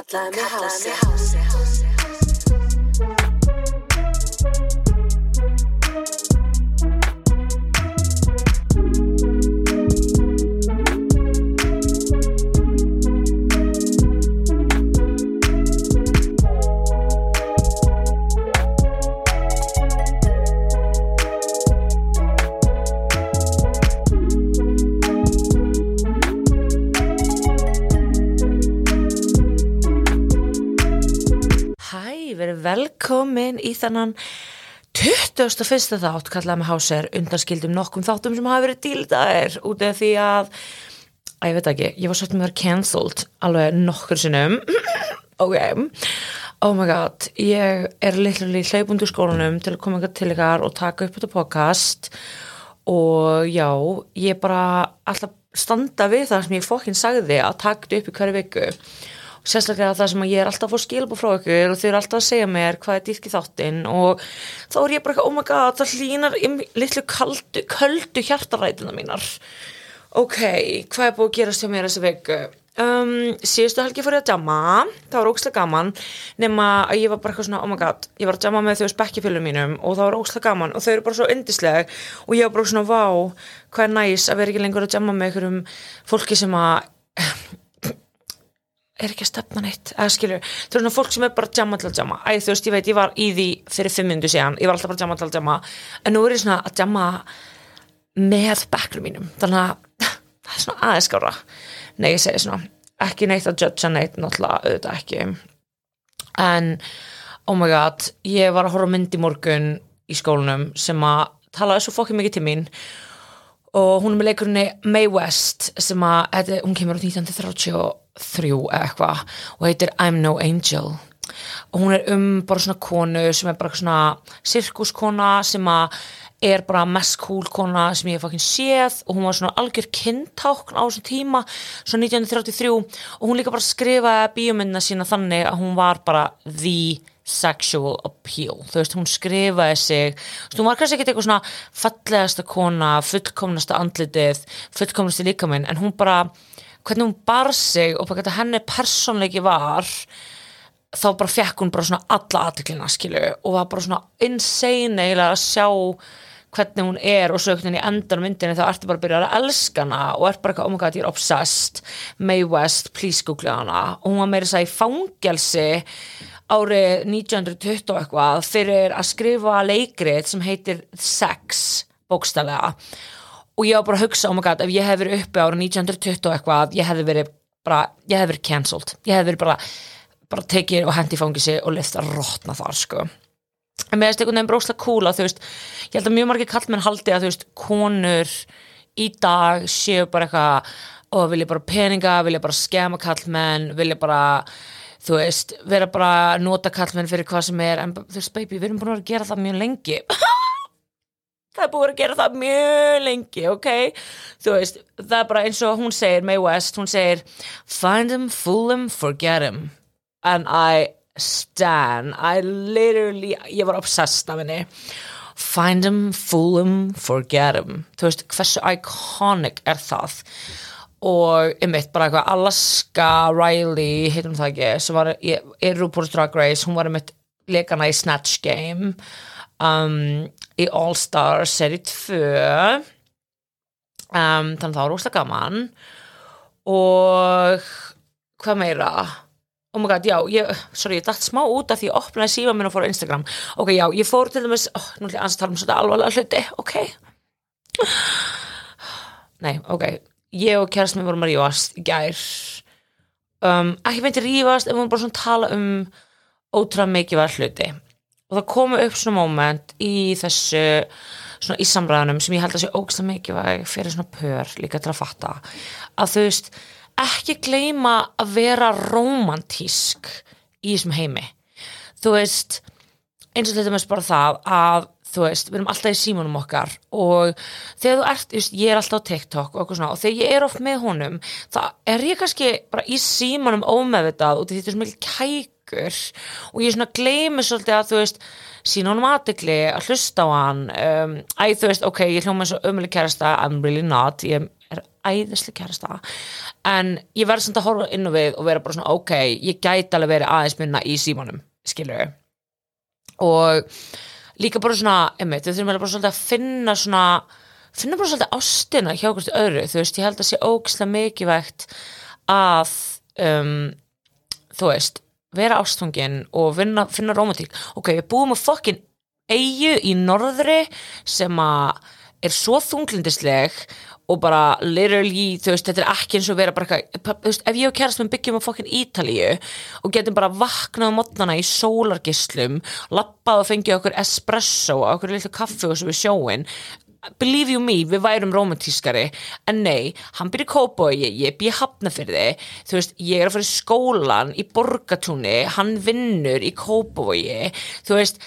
Hotline, Hotline, Hotline, Hotline, Hotline, Hotline, Hotline, Hotline, Hotline, verið velkomin í þannan 21. þátt kallaði með háser undanskildum nokkum þáttum sem hafa verið díldaðir út af því að að ég veit ekki, ég var svolítið með að vera cancelled alveg nokkur sinnum. Ok, oh my god ég er í hlaupundu skólanum til að koma til ykkar og taka upp þetta podcast. Og já, ég bara alltaf standa við það sem ég fokkin sagði að taka þetta upp í hverju viku og sérstaklega það sem ég er alltaf að fá skilabú frá ykkur og þau eru alltaf að segja mér hvað er dýrki þáttinn og þá er ég bara eitthvað, oh my god, það hlýnar í litlu kaldu, köldu hjartarætina mínar. Ok, hvað er búið að gerast hjá mér þessa viku? Um, síðustu helgi fór ég að jamma það var ókslega gaman nema að ég var bara eitthvað svona, oh my god ég var að jamma með þau spekkjafélum mínum og það var ókslega gaman og þau eru bara svo yndisleg og ég var bara svona, vá, hvað er næs að vera ekki lengur að jamma með einhverjum fólki sem að er ekki að stefna neitt. Eða skilur, er svona fólk sem er bara jamma til að jamma æ, þú veist, ég veit, ég var í því fyrir fimm minútu síðan, ég var alltaf bara að jamma til að jamma en nú er ég svona að jamma með bekklum mínum. Þannig að það er svona aðeins skára nei, ég segi svona, ekki neitt að judgea neitt, náttúrulega, auðvitað ekki. En oh my god, ég var að horfa mynd í morgun í skólanum sem að talaði svo fokkið mikið til mín. Og hún er með leikurinn Mae West sem að, hún kemur á 1933 eða eitthvað og heitir I'm No Angel. Og hún er um bara svona konu sem er bara svona sirkuskona sem að er bara mest cool kona sem ég hef fokkin séð og hún var svona algjör kyntákn á þessum tíma svona 1933 og hún líka bara skrifaði bíómyndina sína þannig að hún var bara the sexual appeal, þú veist, hún skrifaði sig, þú veist, hún var kannski ekki eitthvað svona fallegasta kona, fullkomnasta andlitið, fullkomnasti líkaminn en hún bara, hvernig hún bar sig og hvernig henni persónleiki var þá bara fekk hún bara svona alla aðteklina skilu og var bara svona insane eiginlega að sjá hvernig hún er og svo einhvern veginn í endan myndinni þá ertu bara að byrja að elska hana og ert bara eitthvað, oh my god, ég er obsessed. Mae West, please googla hana. Og hún var meira þess að í fangelsi árið 1920 og eitthvað fyrir að skrifa leikrið sem heitir Sex bókstælega og ég var bara að hugsa, oh my god, ef ég hef verið uppi árið 1920 og eitthvað, ég hefði verið bara, ég hefði verið cancelled, ég hefði verið bara bara tekið og hendi í fangisi og lift að rotna þar sko. En þess að einhvern veginn brókslega cool að þú veist ég held að mjög margir kallmenn haldi að þú veist konur í dag séu bara eitthvað og vilja bara peninga, vilja bara skema kallmenn vilja bara þú veist, vera bara nota kallmenn fyrir hvað sem er. En þú veist baby, við erum búin að vera að gera það mjög lengi það er búin að gera það mjög lengi, ok? Þú veist, það er bara eins og hún segir Mae West, hún segir find them, fool them, forget them and I stan I literally, ég var obsessed af henni. Find them, fool them, forget them þú veist, hversu iconic er það? Og einmitt bara eitthvað Alaska Riley, heitum það ekki sem var í RuPaul's Drag Race hún var einmitt leikana í Snatch Game. Um, í All Star seri 2 um, þannig að það var rosalega gaman. Og hvað meira? Oh my god, já, ég, sorry, ég dætt smá út af því ég opnaði síma minn og fór á Instagram. Ok, já, ég fór til dæmis, oh, nú ætlum ég að tala um svona alvarlega hluti, ok. Nei, ok ég og kærast mér vorum að rífast í gær. Um, ekki meinti rífast en við vorum bara svona að tala um ótrúlega mikið var hluti og það komu upp svona moment í þessu svona í samræðanum sem ég held að sé ógst mikið var fyrir svona pör líka til að fatta. Að þú veist ekki gleyma að vera romantísk í þessum heimi. Þú veist eins og þetta með bara það að þú veist, við erum alltaf í símanum okkar og þegar þú ert, just, ég er alltaf á TikTok og, svona, og þegar ég er oft með honum þá er ég kannski bara í símanum ómeðvitað og þetta er svo mikil kækur og ég svona gleymi svolítið að þú veist, sína honum aðdegli að hlusta á hann um, æ, þú veist, ok, ég hljóma eins og ömuleg kærasta I'm really not, ég er æðislega kærasta. En ég verð samt að horfa inn á við og vera bara svona ok, ég gæti alveg verið aðeins minna í símanum, skilur og líka bara svona, einmitt, við þurfum bara svolítið að finna svona finna bara svolítið ástina hjá okkur öðru, þú veist, ég held að sé ógislega mikilvægt að um, þú veist vera ástfangin og finna, finna romantík ok, við búum að fokkin eigu í norðri sem að er svo þunglindisleg og bara literally, þú veist, þetta er ekki eins og vera bara eitthvað, þú veist, ef ég og kærast með byggjum á fokkin Ítalíu og getum bara vaknað á mótnana í sólargislum lappað og fengið okkur espresso og okkur litlu kaffi og svo við sjóin believe you me, við værum romantískari en nei, hann byrja Kópói ég byrja hafnafyrði þú veist, ég er að fara í skólan í Borgatúni, hann vinnur í Kópói, þú veist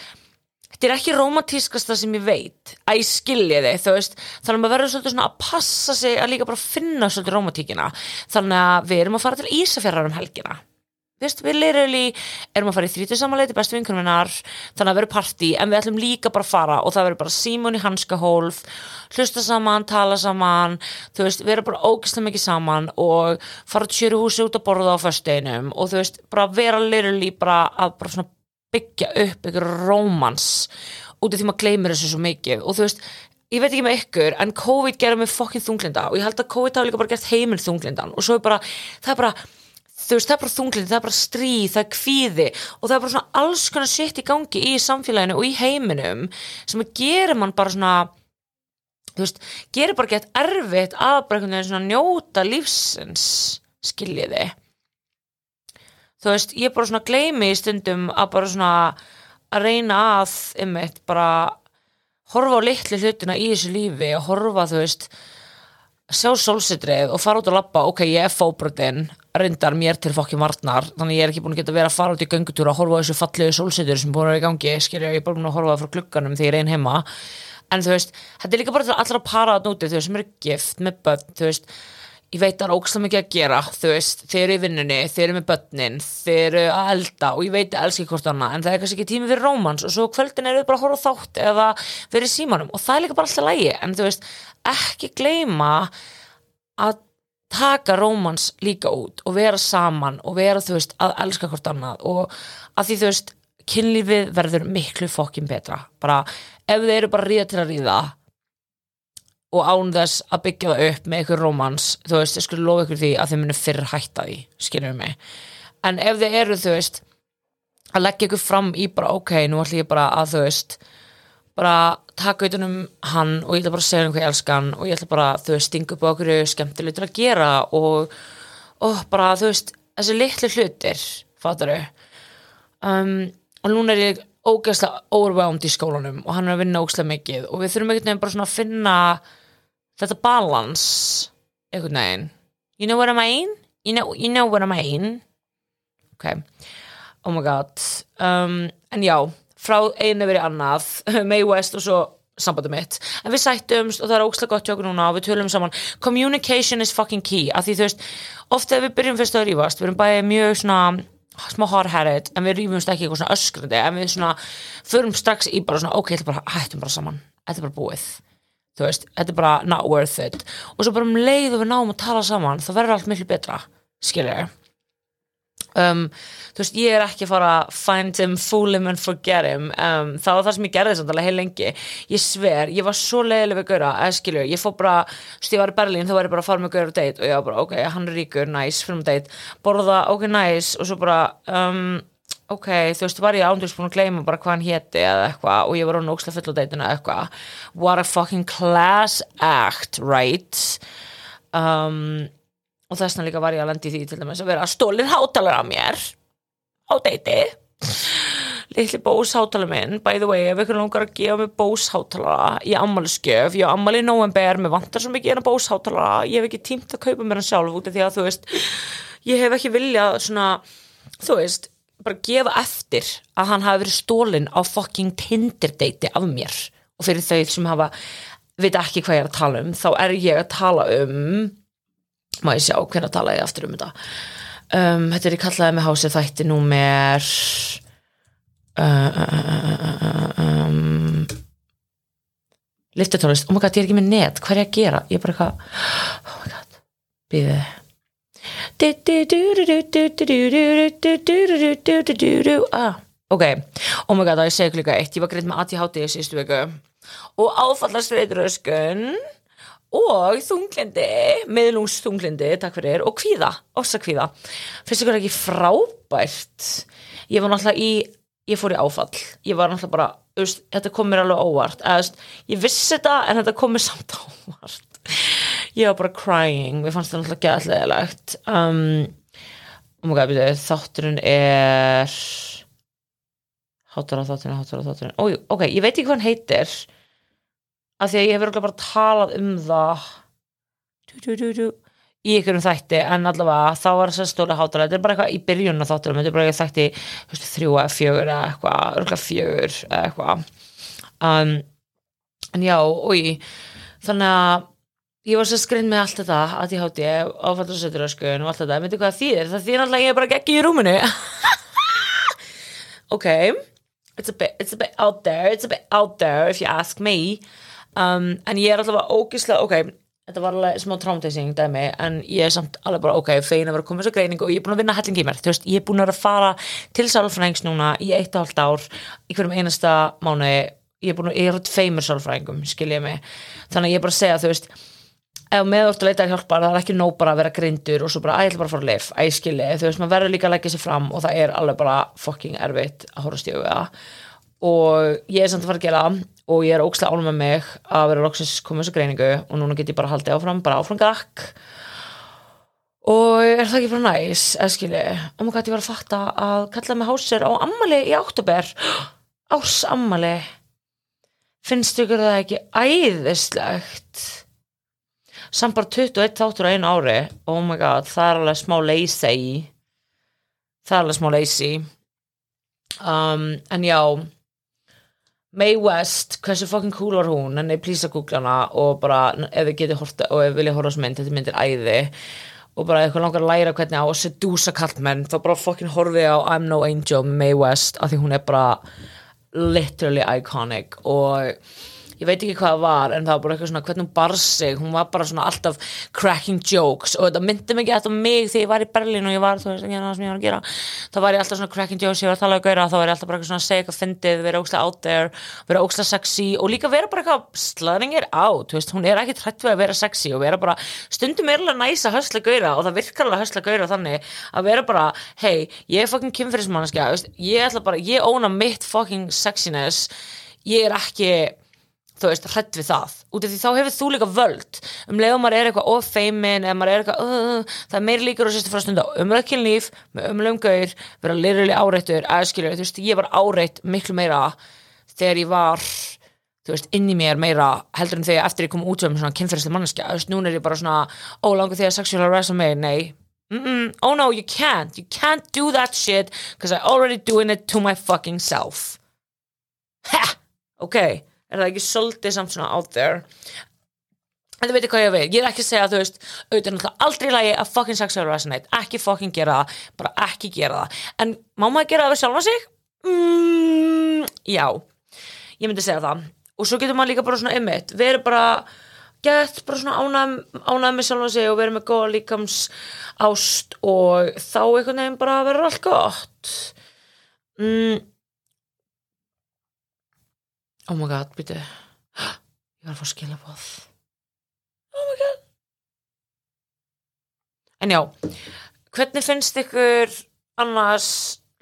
þetta er ekki romantískasta sem ég veit að ég skilja þig, þú veist. Þannig að maður verður svolítið svona að passa sig að líka bara finna svolítið romantíkina þannig að við erum að fara til Ísafjörðar um helgina veist, við lirili erum að fara í þrítu samanleiti bestu vinkunum þannig að verður partí en við ætlum líka bara að fara og það verður bara símón í hanskahólf hlusta saman, tala saman þú veist, við erum bara ógislega mikið saman og fara til sjöruhúsi út að borða á fösteinum og þú veist, bara vera lirili bara að bara byggja upp ykkur rómans út af því maður gleymir þessu svo mikið og þú veist, ég veit ekki með ykkur en COVID gerði mig fokkin þunglinda og ég held að COVID hafi líka bara gert heiminn þunglindan og svo er bara, það er bara þú veist, það er bara þunglindi, það er bara stríð, það er kvíði og það er bara svona alls konar sitt í gangi í samfélaginu og í heiminum sem að gera mann bara svona þú veist, gerir bara gett erfitt að bara einhvern veginn svona njóta lífsins, skiljiði. Þú veist, ég bara svona gleymi í stundum að bara svona að reyna að, einmitt, bara horfa á litlu hlutina í þessu lífi og horfa, þú veist sjá sólsitrið og fara út að lappa ok, ég er fóbröðin, reyndar mér til fokkin varnar, þannig ég er ekki búin að geta verið að fara út í göngutúra og horfa þessu fallegu sólsitur sem búin að vera í gangi, skilja, ég er bara búin að horfa frá klukkanum þegar ég er einn heima. En þú veist, þetta er líka bara allra að para að núti, þú veist, sem eru gift með börn, þú veist ég veit að það er ógslag mikið að gera þú veist, þeir eru í vinnunni, þeir eru með börnin þeir eru að elda og ég veit að elski hvort annað, en það er kannski ekki tími fyrir rómans og svo kvöldin eru bara að horfa þátt eða verið símanum og það er líka bara alltaf lægi en þú veist, ekki gleyma að taka rómans líka út og vera saman og vera þú veist að elska hvort annað og að því þú veist kynlífið verður miklu fokkin betra. Bara ef þeir eru bara ríða til að ríða og án þess að byggja það upp með einhver rómans, þú veist, ég skulle lofa ykkur því að þið munir fyrr hætta því, skiljum mig. En ef þið eru, þú veist að leggja ykkur fram í bara ok, nú ætlum ég bara að, þú veist bara taka utanum hann og ég ætla bara að segja hann hvað ég elska hann og ég ætla bara, þú veist, stinga upp á okkur skemmtilegt til að gera og, og bara, þú veist, þessi litlu hlutir fattaru um, og núna er ég ógeðslega overwhelmed í skólanum og hann er að vinna ógeðslega mikið og við þurfum einhvern veginn bara svona að finna þetta balans einhvern veginn. You know what I mean? You know, you know what I mean? ok, oh my god. Um, en já, frá einu verið annað May West og svo sambandum mitt, en við sættumst og það er ógeðslega gott hjá okkur núna og við tölum saman. Communication is fucking key, af því þú veist ofta ef við byrjum fyrst að rífast, við erum bæðið mjög svona smá hard-headed en við rýfumst ekki eitthvað svona öskrandi en við svona förum strax í bara svona ok, bara hættum bara saman, þetta er bara búið. Þú veist, þetta er bara not worth it. Og svo bara um leið og við náum að tala saman þá verður allt miklu betra, skilja um, þú veist, ég er ekki að fara að find him, fool him and forget him. Um, það var það sem ég gerði samt alveg heil lengi. Ég sver, ég var svo leiðileg við Gaura, eða skilju, ég fór bara þú veist, ég var í Berlín, þá var ég bara að fara með Gaura á date og ég var bara, ok, hann er ríkur, nice fyrir með date, borða, ok, nice og svo bara, um, ok þú veist, var ég ándurs búin að gleyma bara hvað hann héti eða eitthvað og ég var á nógslega full á deitinu eða eitthvað, what a fucking class act, right? Um og þess vegna líka var ég að lendi því til dæmis að vera stólinn hátalara á mér. Á deiti litli bós hátalara minn. By the way, ef ykkur langar að gefa mig bós hátalara í ammaliðskjöf, ég ammali í november mér vantar svo mikið en að bós hátalara. Ég hef ekki tímt að kaupa mér hann sjálf út af því að þú veist, ég hef ekki viljað svona, þú veist bara gefa eftir að hann hafi verið stólinn á fucking Tinder deiti af mér. Og fyrir þau sem hafa veit ekki hvað ég er að tala um þá er ég að tala um má ég sjá hvernig tala ég aftur um þetta um, þetta er í kallaði með hásið þætti númer uh, uh, uh, um, liftutónlist oh my god ég er ekki með net, hvað er ég að gera ég er bara eitthvað oh my god Býði ah, Ok, oh my god, það ég segi líka eitt Ég var greið með ADHD í síðustu viku og áfallast reyðröskun og þunglindi meðlungsþunglindi, takk fyrir og kvíða, ossakvíða finnst ykkur ekki frábært? Ég var náttúrulega í ég fór í áfall, ég var náttúrulega bara veist, þetta kom mér alveg óvart. Eða, veist, ég vissi þetta en þetta kom mér samt óvart. Ég var bara crying mér fannst þetta náttúrulega gæðlegaðilegt um, oh my god, byrju, þátturinn er hátur á þátturinn, hátur á þátturinn. Ó, ok, ég veit ekki hvað hann heitir af því að ég hefur örugglega bara talað um það du, du, du, í einhverjum þætti en allavega þá var þess að stóla hátalega. Þetta er bara eitthvað í byrjunna þátturum þetta er bara eitthvað þætti þrjú eða fjögur eða eitthvað örgulega fjögur eða eitthvað. Um, en já, oi þannig að ég var svo skrind með allt þetta að ég hátti áfættur og allt þetta, veitu hvað það þýðir? Það þýðir alltaf ég er bara geggi í rúminu. Ok. It's a, bit, it's a bit out there it's a bit out there if you ask me um, en ég er alltaf ógislega ok, þetta var alveg smá traumatizing dæmi, en ég er samt alveg bara ok, fegin að vera að koma þessu greiningu og ég er búin að vinna helling í mér, þú veist, ég er búin að vera að fara til sálfræðings núna í eitt og halvt ár í hverjum einasta mánuði. Ég er búin að, ég er út feimur sálfræðingum skil ég mig, þannig að ég er bara að segja þú veist, ef meðvort að leita að hjálpa það er ekki nóg bara að vera grindur og svo bara að ég ætla bara að fara að lif, að ég skilji þú veist, maður verður líka að leggja sér fram og það er alveg bara fucking erfitt að horfa stíðu við það og ég er samt að fara að gera og ég er ókslega ánum með mig að vera loksins komið þessu greiningu. Og núna get ég bara haldið áfram, bara áfram gakk. Og er það ekki bara næs eða skilji, og maður gæti var að fatta að kalla mig hásir á ammali í oktober ás ammali finnst ykkur það ekki æðislegt? Samt bara 21 þáttur á einu ári. Oh my god, það er alveg smá lazy. Það er alveg smá lazy. Um, en já Mae West, hversu fucking cool var hún? En ég plýsa googla hana og bara ef við getið horta og ef við vilja horfa á þessu mynd þetta myndir æði. Og bara eitthvað langar að læra hvernig á að sedúsa kallmenn þá bara fucking horfið á I'm No Angel Mae West af því hún er bara literally iconic. Og ég veit ekki hvað það var en það var bara eitthvað svona hvernig hún bar sig. Hún var bara svona alltaf cracking jokes. Og þetta myndi mikið eftir mig þegar ég var í Berlin og ég var, þú veist ekki það sem ég var að gera. Þá var ég alltaf svona cracking jokes, ég var að tala um gauðra þá var ég alltaf bara svona að segja eitthvað fyndið vera ókslega out there, vera ókslega sexy og líka vera bara eitthvað it out þú veist, hún er ekki trætt við að vera sexy og vera bara stundum er alveg næs að hösla gauðra og það virkar alveg að hösla gauðra þannig að vera bara, hey, ég er fucking kynferðismannskja ég ætla bara, ég óna mitt fucking sexiness. Ég er ekki þú veist, hrætt við það. Út af því þá hefur þú líka völd. Um leið og maður er eitthvað ofeimin eða maður er eitthvað, uh, það er meiri líkur og sérstu frá stunda umræðkinn líf með umlega um gaur vera lirili áreittur, aðskilur þú veist, ég var áreitt miklu meira þegar ég var þú veist, inn í mér meira heldur en þegar eftir ég kom út um svona kynferðislega manneskja. Þú veist, núna er ég bara svona, ó langar því að sexual harass mig, nei. Mm -mm. oh no, you can't, you can't do that shit because I already doing it to my fucking self. Ha, ok er það ekki svolítið samt svona out there? En þú veitir hvað ég veit ég er ekki að segja að þú veist auðvitað náttúrulega aldrei lægi að fucking sexual resonate ekki fucking gera það, bara ekki gera það. En má maður gera það við sjálfa sig? Mm, já. Ég myndi segja það. Og svo getur maður líka bara svona ymmit við erum bara gett bara svona ánæm, ánæm með sjálfa sig og við erum með góða líkams ást og þá einhvern veginn bara verður allt gott. Mm, oh my god, býtu ég var að fá skilabóð oh my god. En já hvernig finnst ykkur annars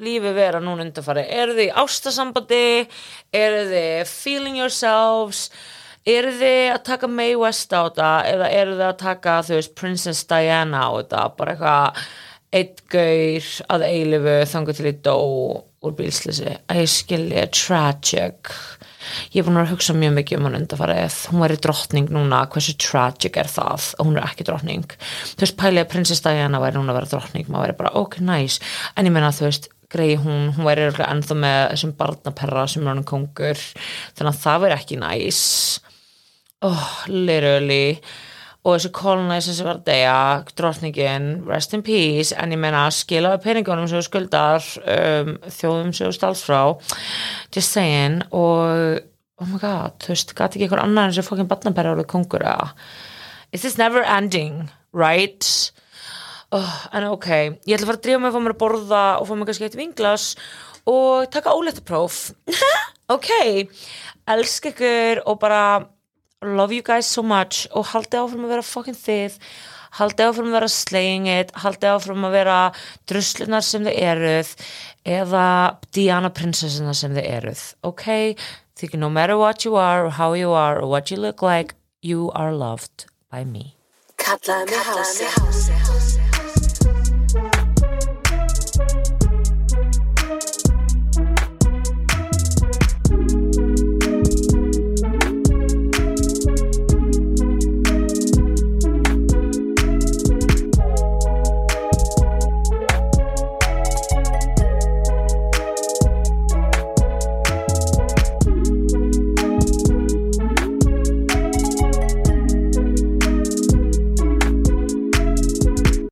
lífi vera núna undanfari eru þið ástasambandi? Eru þið feeling yourselves? Eru þið að taka Mae West á þetta? Eða eru þið að taka þú veist Princess Diana á þetta? Bara eitthvað eitt gaur að eilifu þangu til í dó úr bílslisi að ég skilja tragic. Ég er búin að hugsa mjög mikið um hann undarfarið hún væri drottning núna, hversu tragic er það? Hún er ekki drottning. Þú veist, prinsess Diana væri núna að vera drottning. Maður væri bara, ok, nice. En ég menna, þú veist, greiði hún hún væri ennþá með þessum barnaperra sem er hann kongur, þannig að það væri ekki nice. Oh, literally og þessu colonizer sem var að deyja drottningin, rest in peace. En ég menna skilaði peningunum sem skuldar um, þjóðum sem stáls frá. Just saying. Og oh my god, þú veist, gæti ekki einhver annar en sem fokkin batnabæri árið kongur eða? Is this never ending right? Oh, en ok, ég ætla að fara að drífa mig að fá mér að borða og fá mér kannski eitt vinglas og taka óléttapróf ok, elska ykkur og bara love you guys so much og haldið áfram að vera fucking þið haldið áfram að vera slaying it haldið áfram að vera druslunar sem þið eruð eða Diana prinsessina sem þið eruð ok, því no matter what you are or how you are or what you look like you are loved by me. Kallaði mig hási